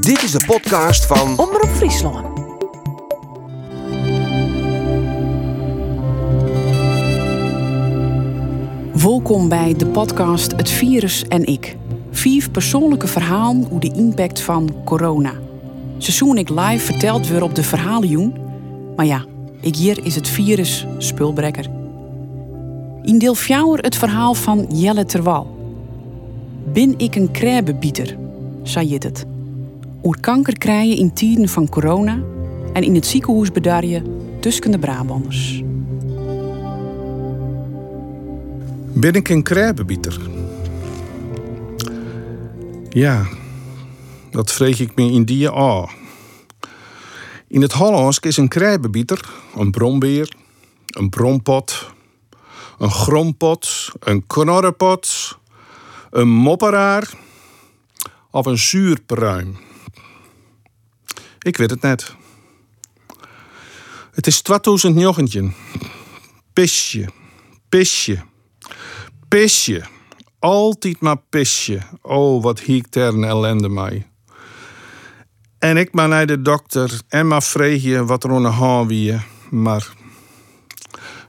Dit is de podcast van Omroep Friesland. Welkom bij de podcast Het Virus en ik. Vier persoonlijke verhalen over de impact van corona. Seizoen ik live verteld weer op de verhalenjoen. Maar ja, ik hier is het virus spulbrekker. In deel 4 het verhaal van Jelle Terwal. Ben ik een krebebieter, zei je het. Oer kanker krijgen in tijden van corona en in het ziekenhuis bedarje tussen de Brabanders. Ben ik een krebebieter? Ja, dat vreeg ik me in die a. In het Hollands is een krebebieter een brombeer, een brompot, een grompot, een knorrenpot, een mopperaar of een zuurpruim. Ik weet het net. Het is 2019. Pisje, pisje, pisje. Altijd maar pisje. Oh, wat hiek ter ellende mij. En ik maar naar de dokter en maar vreeg je wat er aan de wie. Maar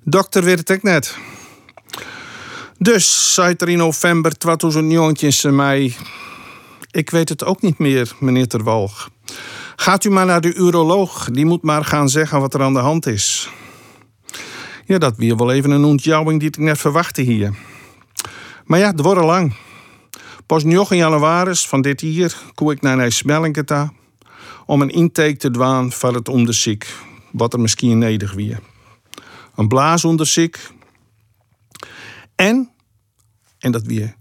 dokter weet het ik net. Dus, zei er in november 2019 ze mij... Ik weet het ook niet meer, meneer Terwalg. Gaat u maar naar de uroloog. Die moet maar gaan zeggen wat er aan de hand is. Ja, dat weer wel even een ontjouwing die ik net verwachtte hier. Maar ja, het wordt lang. Pas 9 januari van dit jaar koe ik naar Nijsmellingeta om een intake te doen van het onderzoek, wat er misschien nodig weer. Een blaasonderzoek en, en dat weer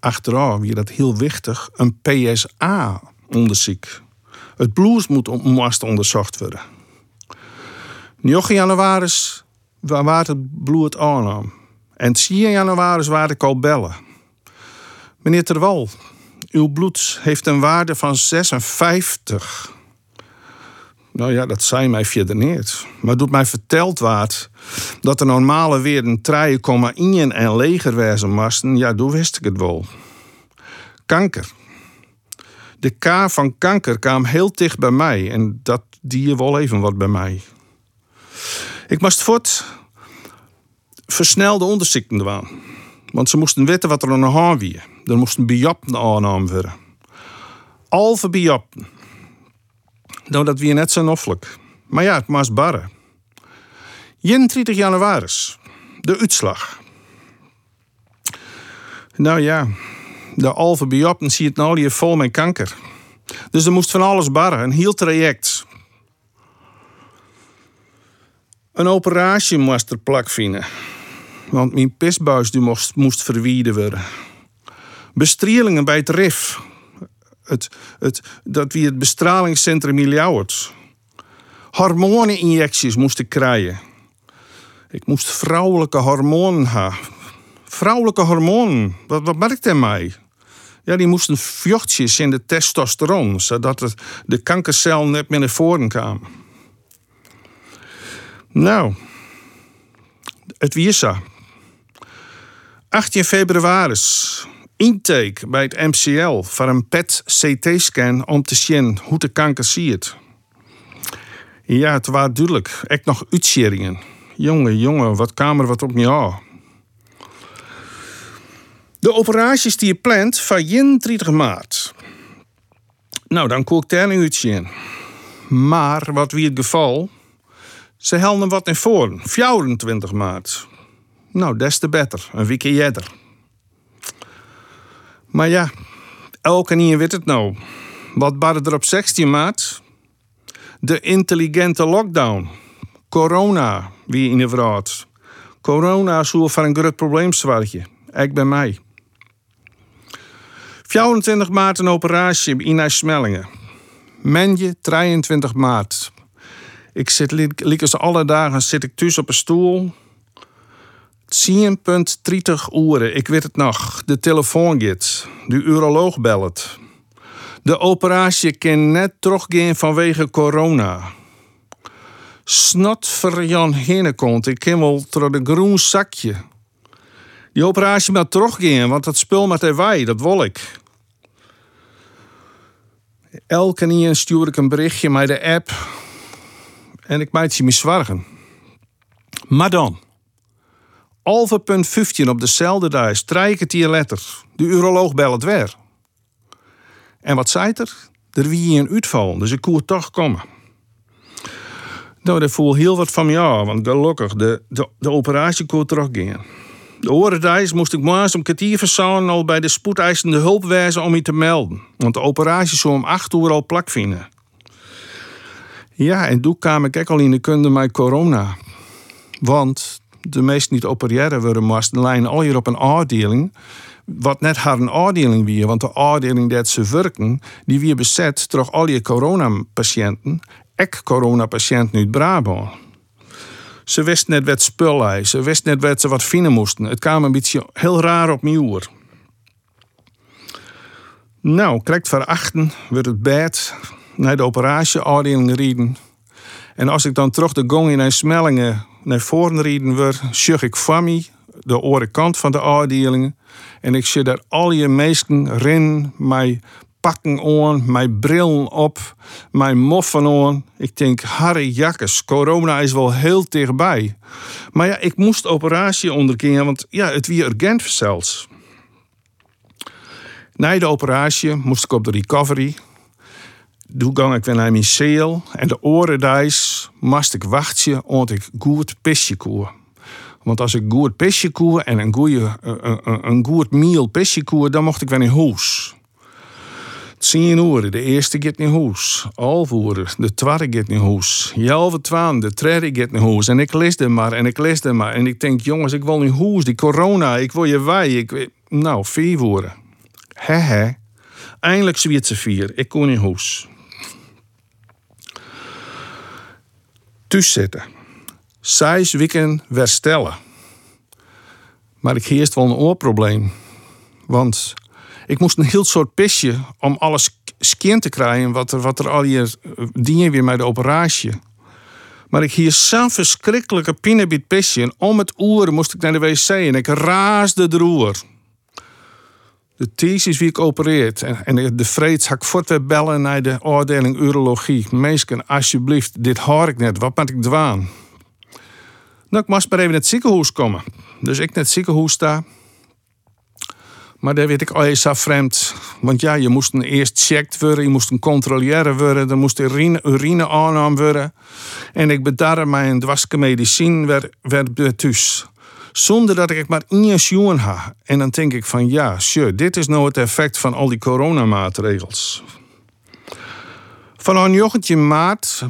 achteraf weer dat heel wichtig, een PSA-onderzoek. Het bloed moet moest onderzocht worden. 9 januari waar het bloed aannam. En 10 januari waar ik al bellen. Meneer Terwal, uw bloed heeft een waarde van 56. Nou ja, dat zei mij verder niet. Maar doet mij verteld waard dat de normale weer een 3,1 en leger wezen moesten, ja, toen wist ik het wel. Kanker. De K van kanker kwam heel dicht bij mij en dat die wel even wat bij mij. Ik moest voort versnelde onderzoeken doen. Want ze moesten weten wat er aan de hand was. Er moesten biopten aangenomen worden. Alve biopten. Nou, dat weer net zo noffelijk. Maar ja, het moest barren. 31 januari, de uitslag. Nou ja, de alve biopten zie het nou hier vol met kanker. Dus er moest van alles barren, een heel traject. Een operatie moest er plak vinden. Want mijn pisbuis die moest, moest verwieden worden. Bestrielingen bij het RIF. Het, het, dat wie het bestralingscentrum in Ljouwert. Hormoneninjecties moest ik krijgen. Ik moest vrouwelijke hormonen hebben. Vrouwelijke hormonen, wat, wat hij mij? Ja, die moesten vjochtjes in de testosteron, zodat de kankercel net meer naar voren kwam. Nou, het wiersa. 18 februari. Intake bij het MCL voor een PET-CT-scan om te zien hoe de kanker ziet. Ja, het was duidelijk. Ik nog uitscheringen. Jongen, jongen, wat kamer wat op me aan. De operaties die je plant van 31 maart. Nou, dan daar een uurtje in. Maar wat wie het geval? Ze helden wat in voor. 24 maart. Nou, des te beter. Een weekje jeder. Maar ja, elke niet weet het nou. Wat barde er op 16 maart? De intelligente lockdown. Corona, wie in de vraat. Corona is van een groot probleem zwaartje. Ik ben mij. 24 maart een operatie in Smellingen. Menje 23 maart. Ik zit liekers alle dagen zit ik thuis op een stoel. 10.30 uur, ik weet het nog. De telefoon gaat. De uroloog belt. De operatie kan net teruggaan vanwege corona. Snot voor Jan Hinnekont. Ik ken wel door de groen zakje. Die operatie moet teruggaan, want dat spul met wij, dat wil ik. Elke keer stuur ik een berichtje met de app. En ik maak je me zwargen. Maar dan. Alve punt 15 op dezelfde dag, strijken die letter. De uroloog belt weer. En wat zei er? Er wie een uitval, dus ik kon toch komen. Nou, dat voel heel wat van af, want gelukkig, de, de, de operatie kon teruggaan. De orenreis moest ik morgens om kwartier verzorgen al bij de spoedeisende hulp wezen om je te melden. Want de operatie zou om acht uur al plak vinden. Ja, en toen kwam ik ook al in de kunde met corona. Want de meest niet opereren worden moesten lijn al hier op een afdeling. Wat net haar een afdeling weer, want de afdeling dat ze werken, die weer bezet door al je coronapatiënten, ek coronapatiënten uit Brabant. Ze wist net wat spul Ze wist net wat ze wat vinden moesten. Het kwam een beetje heel raar op mijn. Nou, krijgt verachten, wordt het bed naar de operatieafdeling rijden. En als ik dan terug de gong in een smellingen naar voren rijden word, zag ik van mij de oren kant van de afdeling. En ik zie daar al je meesten rennen, mij pakken aan, mijn bril op, mijn moffen aan. Ik denk, Harry Jakkes, corona is wel heel dichtbij. Maar ja, ik moest operatie ondergaan, want ja, het wie urgent zelfs. Na de operatie moest ik op de recovery. Toen ging ik weer naar mijn cel en de orendijs moest ik wachten omdat ik goed pisje koer. Want als ik goed pisje koer en een goede, een, een, een goed meal pisje koer, dan mocht ik weer in huis. 10 uur, de eerste gaat naar huis. Uur, de tweede gaat naar huis. Halve twaalf, de derde gaat naar huis. En ik lees maar en ik lees maar. En ik denk, jongens, ik wil naar huis. Die corona, ik wil je wij. Ik, nou, vier uur. He he. Eindelijk zwiert ze vier. Ik kon in huis. Thuis zitten. Zes weken herstellen. Maar ik eerst wel een oorprobleem. Want ik moest een heel soort pisje om alles skin te krijgen wat er, wat er al hier eh, dingen weer met de operatie. Maar ik hier zo'n verschrikkelijke pinnenbit pisje en om het oer moest ik naar de wc en ik raasde de roer. De thesis wie ik opereert en, en de vreeds had ik voort bellen naar de afdeling urologie. Meesken, alsjeblieft, dit hoor ik net, wat moet ik dwaan? Nou, ik moest maar even naar het ziekenhuis komen. Dus ik naar het ziekenhuis sta. Maar daar weet ik al eens vreemd. Want ja, je moest een eerst checkt worden, je moest een controleren worden, er moest urine, urine aannam worden. En ik bedarre mijn dwaske medicijn werd, werd thuis. Zonder dat ik maar één jongen ha. En dan denk ik van ja, sure, dit is nou het effect van al die coronamaatregels. Vanaf jochentje maart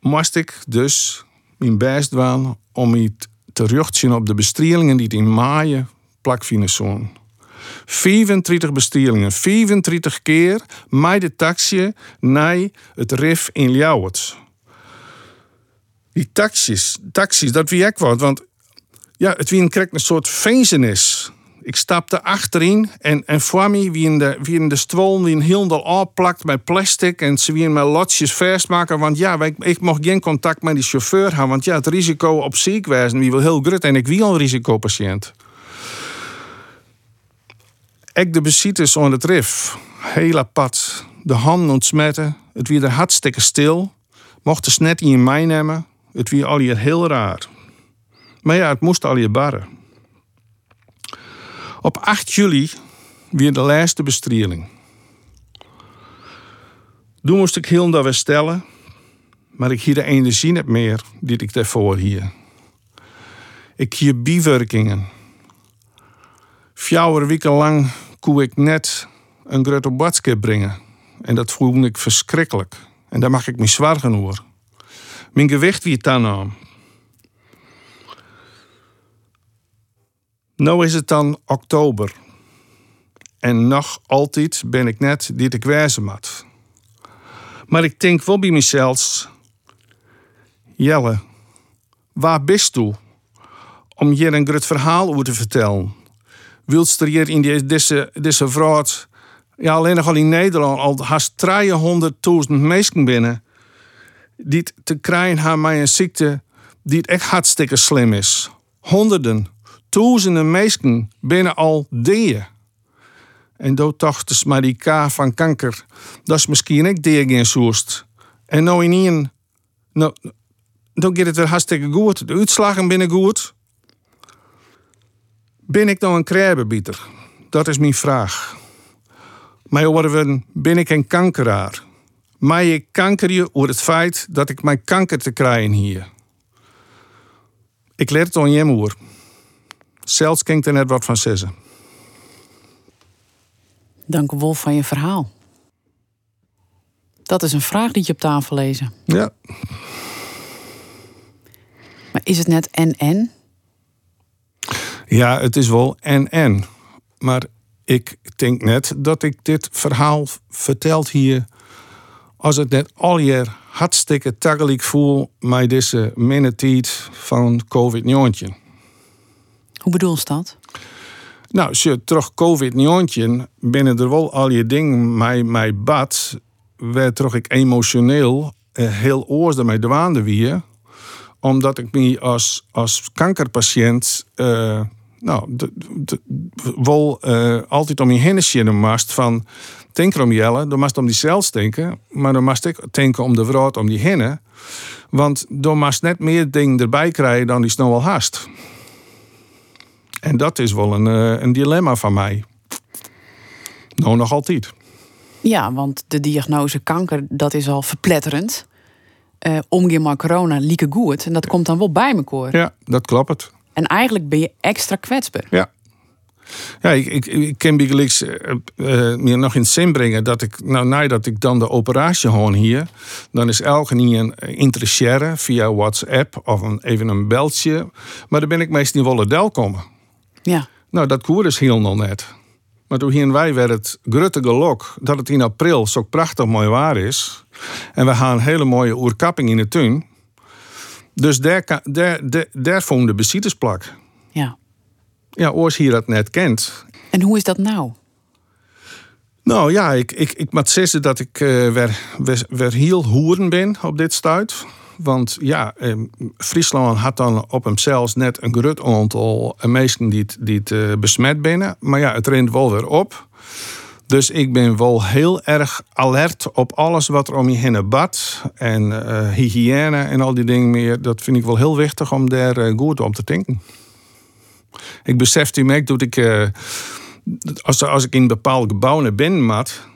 moest ik dus mijn best doen om terug te zien op de bestrielingen die in maaien plakfinezoon. 35 bestellingen, 35 keer met de taxi naar het RIF in Ljouwert. Die taxis, taxis, dat wie ik wat, want ja, het wie een, een soort fezenis. Ik stapte achterin en, en voor mij wie in de, wie in de wie een heel afplakt met plastic en ze wie met lotjes vastmaken. Want ja, ik, ik mocht geen contact met die chauffeur hebben, want ja, het risico op ziek wijzen wie wil heel groot en ik wie al risicopatiënt. Ik de bezitters aan het rif. Heel apart. De handen ontsmetten. Het weer hartstikke stil. Mocht de net in mij nemen. Het weer al hier heel raar. Maar ja, het moest al je barren. Op 8 juli weer de laatste bestrieling. Toen moest ik heel dat weer stellen. Maar ik hier de energie niet meer die ik daarvoor hier. Ik hier bijwerkingen. Vier weken lang kon ik net een grote badskip brengen. En dat voelde ik verschrikkelijk. En daar mag ik me zwaar genoeg. Mijn gewicht wie dan aan. Nou is het dan oktober. En nog altijd ben ik net dit ik mat. Maar ik denk wel bij mezelf... Jelle, waar bist u? Om je een groot verhaal over te vertellen er hier in deze, deze vrouw, ja, alleen nog al in Nederland, al haast 300.000 mensen binnen. Die te krijgen hebben met een ziekte die echt hartstikke slim is. Honderden, duizenden mensen binnen al die. En dood dacht maar die K van kanker. Dat is misschien ik die geen. En nou in een, nou, dan gaat het weer hartstikke goed. De uitslagen binnen goed. Ben ik nou een krijbebieter? Dat is mijn vraag. Maar worden ben ik een kankeraar? Maar ik kanker je over het feit dat ik mijn kanker te krijgen hier. Ik leer het aan je moer. Zelfs kan ik er net wat van zeggen. Dank wel van je verhaal. Dat is een vraag die je op tafel lezen. Ja. Maar is het net en-en? Ja, het is wel en-en. Maar ik denk net dat ik dit verhaal verteld hier... als het net al je hartstikke taggelijk voel... met deze minutiet van COVID-19. Hoe bedoel je dat? Nou, je terug COVID-19 binnen er wel al je dingen mij, mij bad... werd toch ik emotioneel eh, heel oors ermee dwaande wie omdat ik me als, als kankerpatiënt uh, nou, de, de, wel uh, altijd om je heen zitten mast van denken om jelle, dan mast om die zelfs denken, maar dan mast ik denken om de vrouw om die hinnen. Want dan mast net meer dingen erbij krijgen dan die snel al haast. En dat is wel een, uh, een dilemma van mij. Nou, nog altijd. Ja, want de diagnose kanker, dat is al verpletterend uh, omgaan met corona lieke goed. En dat komt dan wel bij me Ja, dat klopt. En eigenlijk ben je extra kwetsbaar. Ja. Ja, ik, ik, ik kan bijgelijks uh, uh, meer nog in zin brengen dat ik, nou, nadat ik dan de operatie gewoon hier, dan is elke niet een interesseren via WhatsApp of een, even een beltje. Maar dan ben ik meestal niet wel del komen. Ja. Nou, dat koer is heel nog net. Maar toen hier wij werd het grutte gelok dat het in april zo prachtig mooi waar is. En we gaan een hele mooie oerkapping in de tuin. Dus daar, daar, daar, daar vond de bezietersplak. Ja. Ja, oors hier dat net kent. En hoe is dat nou? Nou ja, ik, ik, ik moet zeggen dat ik uh, weer, weer, weer heel hoeren ben op dit stuit. Want ja, eh, Friesland had dan op hemzelf net een groot aantal mensen die, die het uh, besmet binnen. Maar ja, het rent wel weer op. Dus ik ben wel heel erg alert op alles wat er om je heen bad. En uh, hygiëne en al die dingen meer. Dat vind ik wel heel wichtig om daar uh, goed om te denken. Ik besef die merk dat ik... Uh, als, als ik in bepaalde gebouwen ben, mat,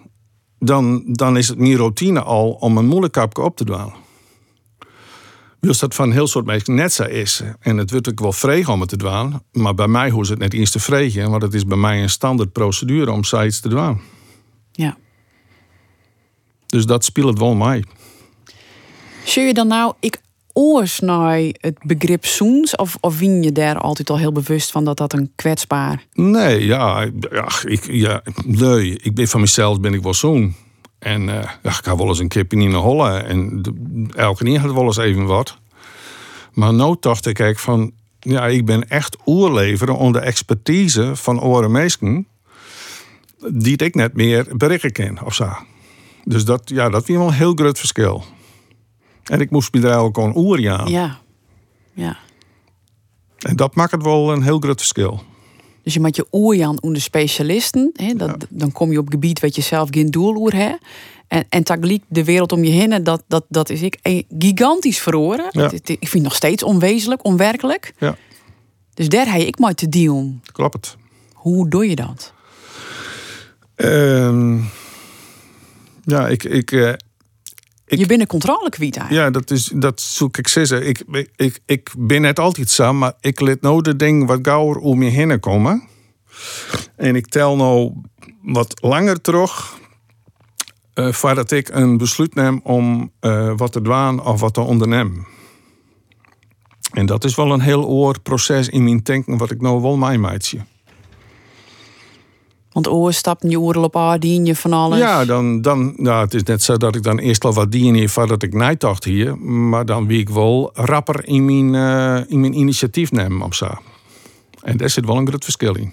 dan, dan is het meer routine al om een moeilijkapje op te doen. Dus dat van heel soort mensen net zo is. En het wordt ook wel vreeg om het te doen. Maar bij mij hoeft het net eens te vregen. Want het is bij mij een standaard procedure om zoiets te doen. Ja. Dus dat speelt het wel mij. Zul je dan nou, ik oors naar het begrip zoens? Of, of wien je daar altijd al heel bewust van dat dat een kwetsbaar... Nee, ja, ja, ik, ja nee, ik ben van mezelf ben ik wel zoen. En uh, ik ga wel eens een kip in een holle. En de, elke keer had wel eens even wat. Maar nu dacht ik kijk van... Ja, ik ben echt oerleveren onder expertise van oren mensen... die ik net meer berichten ken of zo. Dus dat, ja, dat was wel een heel groot verschil. En ik moest me daar ook aan oer Ja, ja. En dat maakt het wel een heel groot verschil. Dus je moet je oerjan onder specialisten. Hè, dat, Dan kom je op gebied wat je zelf geen doel oer hebt. En, en tegelijk de wereld om je heen, dat, dat, dat is ik gigantisch verloren. Ja. Ik vind het nog steeds onwezenlijk, onwerkelijk. Ja. Dus daar heb ik maar te dealen. Klopt. Hoe doe je dat? Um, ja, ik, ik, uh, ik, je bent een controle kwijt eigenlijk. Ja, dat, is, dat zoek ik zeggen. Ik, ik, ik ben net altijd samen, maar ik let nou de dingen wat gauwer om je heen komen. En ik tel nou wat langer terug. Uh, voordat ik een besluit neem om uh, wat te doen of wat te ondernemen. En dat is wel een heel oor proces in mijn denken, wat ik nou wel mij meidje. Want oorstappen je oren op haar, dien je van alles. Ja, dan, dan, nou, het is net zo dat ik dan eerst al wat dien hier voordat ik nijdacht hier. Maar dan wie ik wel rapper in mijn, uh, in mijn initiatief nemen of zo. En daar zit wel een groot verschil in.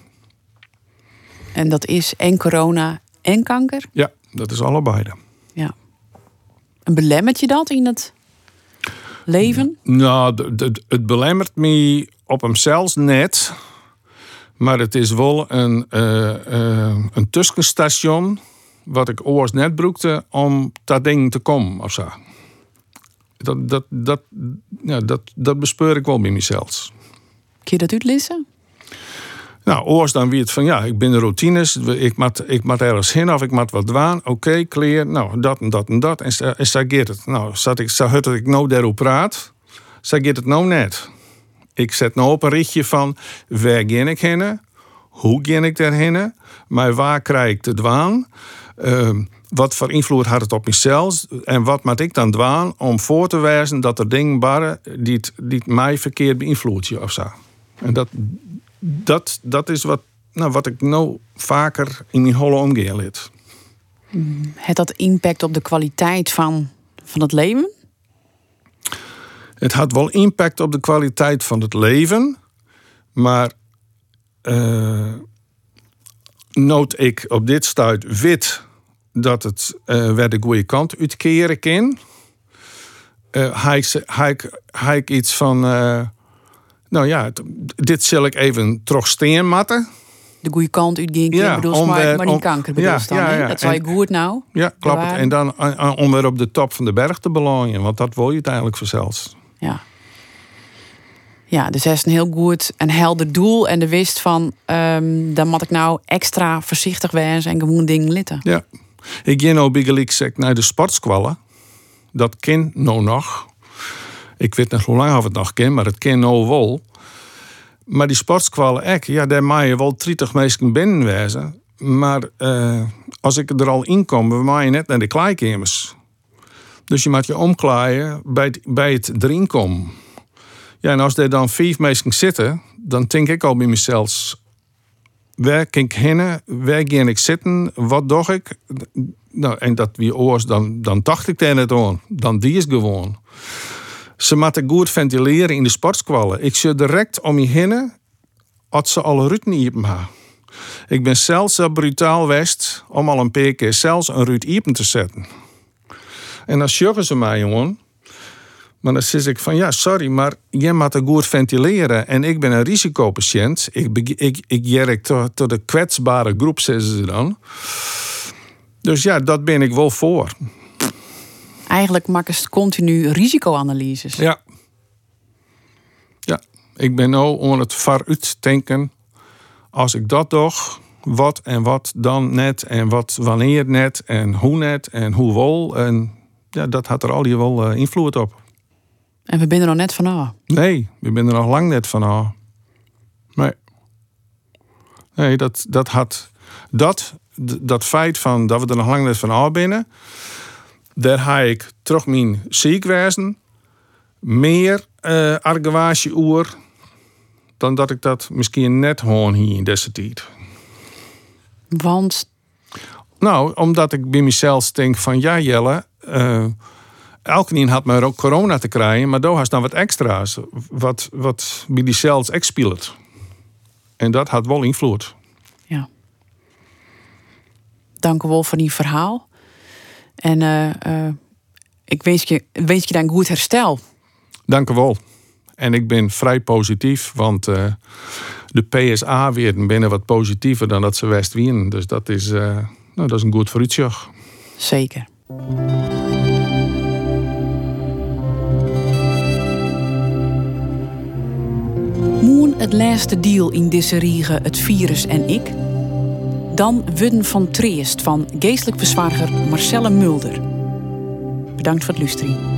En dat is en corona en kanker? Ja, dat is allebei. Ja. En belemmert je dat in het leven? Nou, het belemmert me op hemzelf net. Maar het is wel een, uh, uh, een tussenstation wat ik oors net broekte om dat ding te komen of zo. Dat, dat, dat, ja, dat, dat bespeur ik wel bij mezelf. Kun je dat uitlezen? Nou, oors dan wie het van ja, ik ben de routines, ik moet, ik moet ergens heen of ik moet wat doen. Oké, okay, kleer, nou dat en dat en dat. En, en zo gaat het. Nou, zat ik, zag dat ik nou daarop praat, zo gaat het nou net. Ik zet nou op een richtje van waar ga ik heen, hoe ga ik daarheen, maar waar krijg ik de dwaan? Uh, wat voor invloed had het op mezelf? En wat moet ik dan doen om voor te wijzen dat er dingen waren die, die mij verkeerd beïnvloeden of zo? En dat, dat, dat is wat, nou, wat ik nou vaker in mijn holle omgeer lid. Hmm. Het dat impact op de kwaliteit van, van het leven? Het had wel impact op de kwaliteit van het leven, maar uh, nood ik op dit stuit wit dat het uh, weer de goede kant uitkeren kan. Uh, hij ik iets van. Uh, nou ja, dit zal ik even terug steen matten. De goede kant uitgaan, ja, bedoel, maar, maar niet kanker bedoel ja, dan, ja, ja, Dat je goed nou. Ja, klopt. En dan om weer op de top van de berg te belooien, want dat wil je uiteindelijk vanzelfs. Ja. Ja, dus hij is een heel goed en helder doel. En de wist van, um, dan moet ik nou extra voorzichtig wezen en gewoon dingen litten. Ja. Ik ga nou bij naar de sportskwallen. Dat ken nou nog. Ik weet nog hoe lang of het nog ken, maar het ken nou wel. Maar die sportskwallen, ek, ja, daar mag je wel 30 mensen binnenwezen. Maar uh, als ik er al in kom, we maaien net naar de kleikemers. Dus je moet je omklaaien bij het, bij het erin komen. Ja, en als er dan vijf mensen zitten, dan denk ik al bij mezelf: waar kan ik heen, waar ga ik zitten, wat doe ik? Nou, en dat wie oors, dan, dan dacht ik daar net aan. Dan die is gewoon. Ze moeten goed ventileren in de sportskwallen. Ik zie direct om je heen, als ze alle ruut niet hebben. Ik ben zelfs zo brutaal west om al een paar keer zelfs een ruut iepen te zetten. En dan zeggen ze mij, jongen, maar dan zeg ik van ja, sorry, maar jij moet het goed ventileren. En ik ben een risicopatiënt. Ik, ik, ik jerk tot, de kwetsbare groep, zeggen ze dan. Dus ja, dat ben ik wel voor. Eigenlijk maken ze continu risicoanalyses. Ja. Ja, ik ben nou om het vooruit denken. Als ik dat toch, wat en wat dan net en wat wanneer net en hoe net en hoe wel. En ja, dat had er al hier wel uh, invloed op. En we zijn er nog net van af. Nee, we zijn er nog lang net van af. Nee. Nee, dat, dat had. Dat, dat feit van dat we er nog lang net van af binnen. Daar ga ik terug mijn ziekwezen meer uh, eh, argwaasje oer dan dat ik dat misschien net hoor hier in deze tijd. Want? Nou, omdat ik bij mezelf denk van ja Jelle, uh, elke had maar ook corona te krijgen, maar daar was dan wat extra's. Wat, wat bij die cells expielt. En dat had wel invloed. Ja. Dank wel voor die verhaal. En uh, ik wens je, wens je dan goed herstel. Dank u wel. En ik ben vrij positief, want uh, de PSA weer binnen wat positiever dan dat ze West winnen. Dus dat is, nou, dat is een goed vooruitzicht. Zeker. Moen het laatste deal in deze riege Het Virus en ik. Dan Wudden van Treest van geestelijk verzwarger Marcelle Mulder. Bedankt voor het luisteren.